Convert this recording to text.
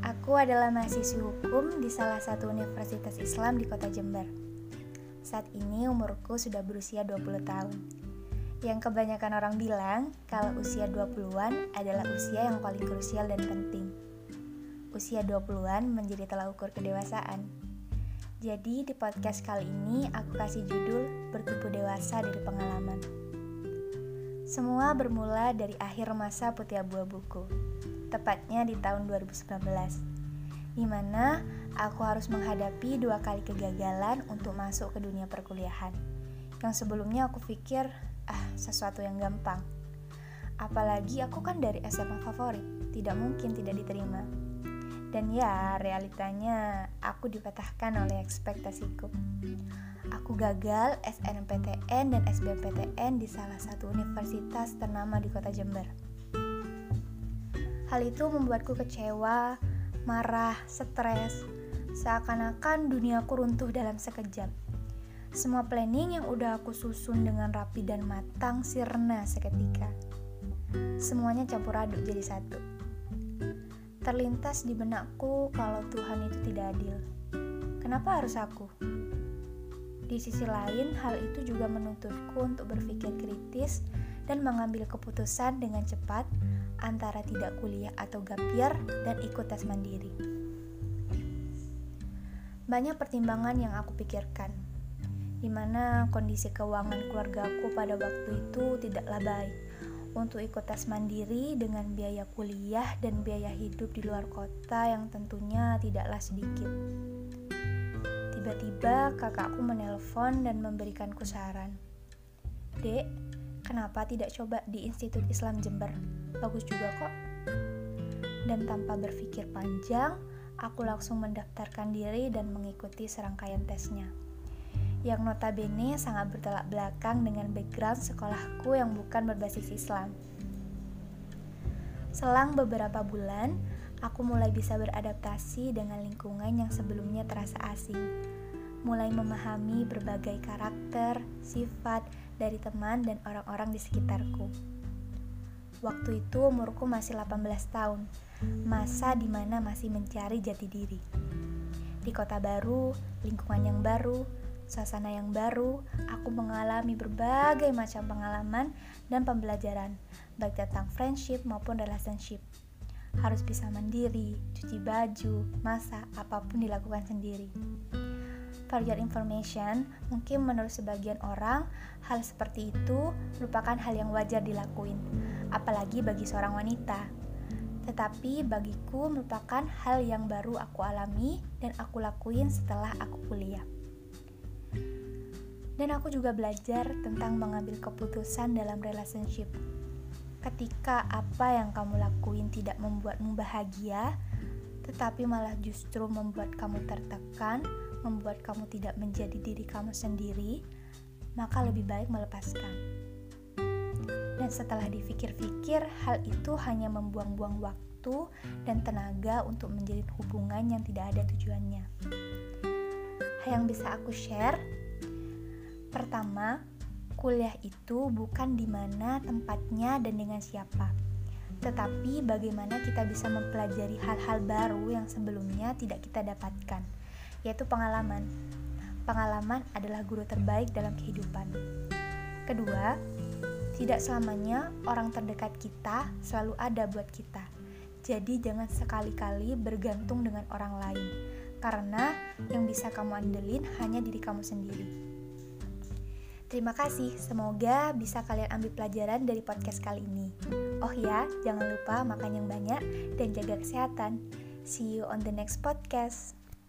Aku adalah mahasiswi hukum di salah satu universitas Islam di kota Jember. Saat ini umurku sudah berusia 20 tahun. Yang kebanyakan orang bilang kalau usia 20-an adalah usia yang paling krusial dan penting. Usia 20-an menjadi telah ukur kedewasaan. Jadi di podcast kali ini aku kasih judul Bertumbuh Dewasa dari Pengalaman. Semua bermula dari akhir masa putih abu-abuku, tepatnya di tahun 2019 di mana aku harus menghadapi dua kali kegagalan untuk masuk ke dunia perkuliahan. Yang sebelumnya aku pikir, ah, sesuatu yang gampang. Apalagi aku kan dari SMA favorit, tidak mungkin tidak diterima. Dan ya, realitanya aku dipatahkan oleh ekspektasiku. Aku gagal SNMPTN dan SBMPTN di salah satu universitas ternama di kota Jember. Hal itu membuatku kecewa, marah, stres, seakan-akan duniaku runtuh dalam sekejap. Semua planning yang udah aku susun dengan rapi dan matang sirna seketika. Semuanya campur aduk jadi satu. Terlintas di benakku kalau Tuhan itu tidak adil. Kenapa harus aku? Di sisi lain, hal itu juga menuntutku untuk berpikir kritis dan mengambil keputusan dengan cepat antara tidak kuliah atau gapir dan ikut tes mandiri. Banyak pertimbangan yang aku pikirkan, di mana kondisi keuangan keluargaku pada waktu itu tidaklah baik untuk ikut tes mandiri dengan biaya kuliah dan biaya hidup di luar kota yang tentunya tidaklah sedikit. Tiba-tiba kakakku menelpon dan memberikanku saran. Dek, kenapa tidak coba di Institut Islam Jember? bagus juga kok. Dan tanpa berpikir panjang, aku langsung mendaftarkan diri dan mengikuti serangkaian tesnya. Yang notabene sangat bertolak belakang dengan background sekolahku yang bukan berbasis Islam. Selang beberapa bulan, aku mulai bisa beradaptasi dengan lingkungan yang sebelumnya terasa asing. Mulai memahami berbagai karakter, sifat dari teman dan orang-orang di sekitarku. Waktu itu umurku masih 18 tahun, masa di mana masih mencari jati diri. Di kota baru, lingkungan yang baru, suasana yang baru, aku mengalami berbagai macam pengalaman dan pembelajaran, baik tentang friendship maupun relationship. Harus bisa mandiri, cuci baju, masak, apa pun dilakukan sendiri. Your information, mungkin menurut sebagian orang, hal seperti itu merupakan hal yang wajar dilakuin, apalagi bagi seorang wanita. Tetapi bagiku merupakan hal yang baru aku alami dan aku lakuin setelah aku kuliah. Dan aku juga belajar tentang mengambil keputusan dalam relationship. Ketika apa yang kamu lakuin tidak membuatmu bahagia, tetapi malah justru membuat kamu tertekan, membuat kamu tidak menjadi diri kamu sendiri, maka lebih baik melepaskan. Dan setelah dipikir-pikir, hal itu hanya membuang-buang waktu dan tenaga untuk menjalin hubungan yang tidak ada tujuannya. Hal yang bisa aku share, pertama, kuliah itu bukan di mana tempatnya dan dengan siapa, tetapi bagaimana kita bisa mempelajari hal-hal baru yang sebelumnya tidak kita dapatkan yaitu pengalaman. Pengalaman adalah guru terbaik dalam kehidupan. Kedua, tidak selamanya orang terdekat kita selalu ada buat kita. Jadi jangan sekali-kali bergantung dengan orang lain, karena yang bisa kamu andelin hanya diri kamu sendiri. Terima kasih, semoga bisa kalian ambil pelajaran dari podcast kali ini. Oh ya, jangan lupa makan yang banyak dan jaga kesehatan. See you on the next podcast.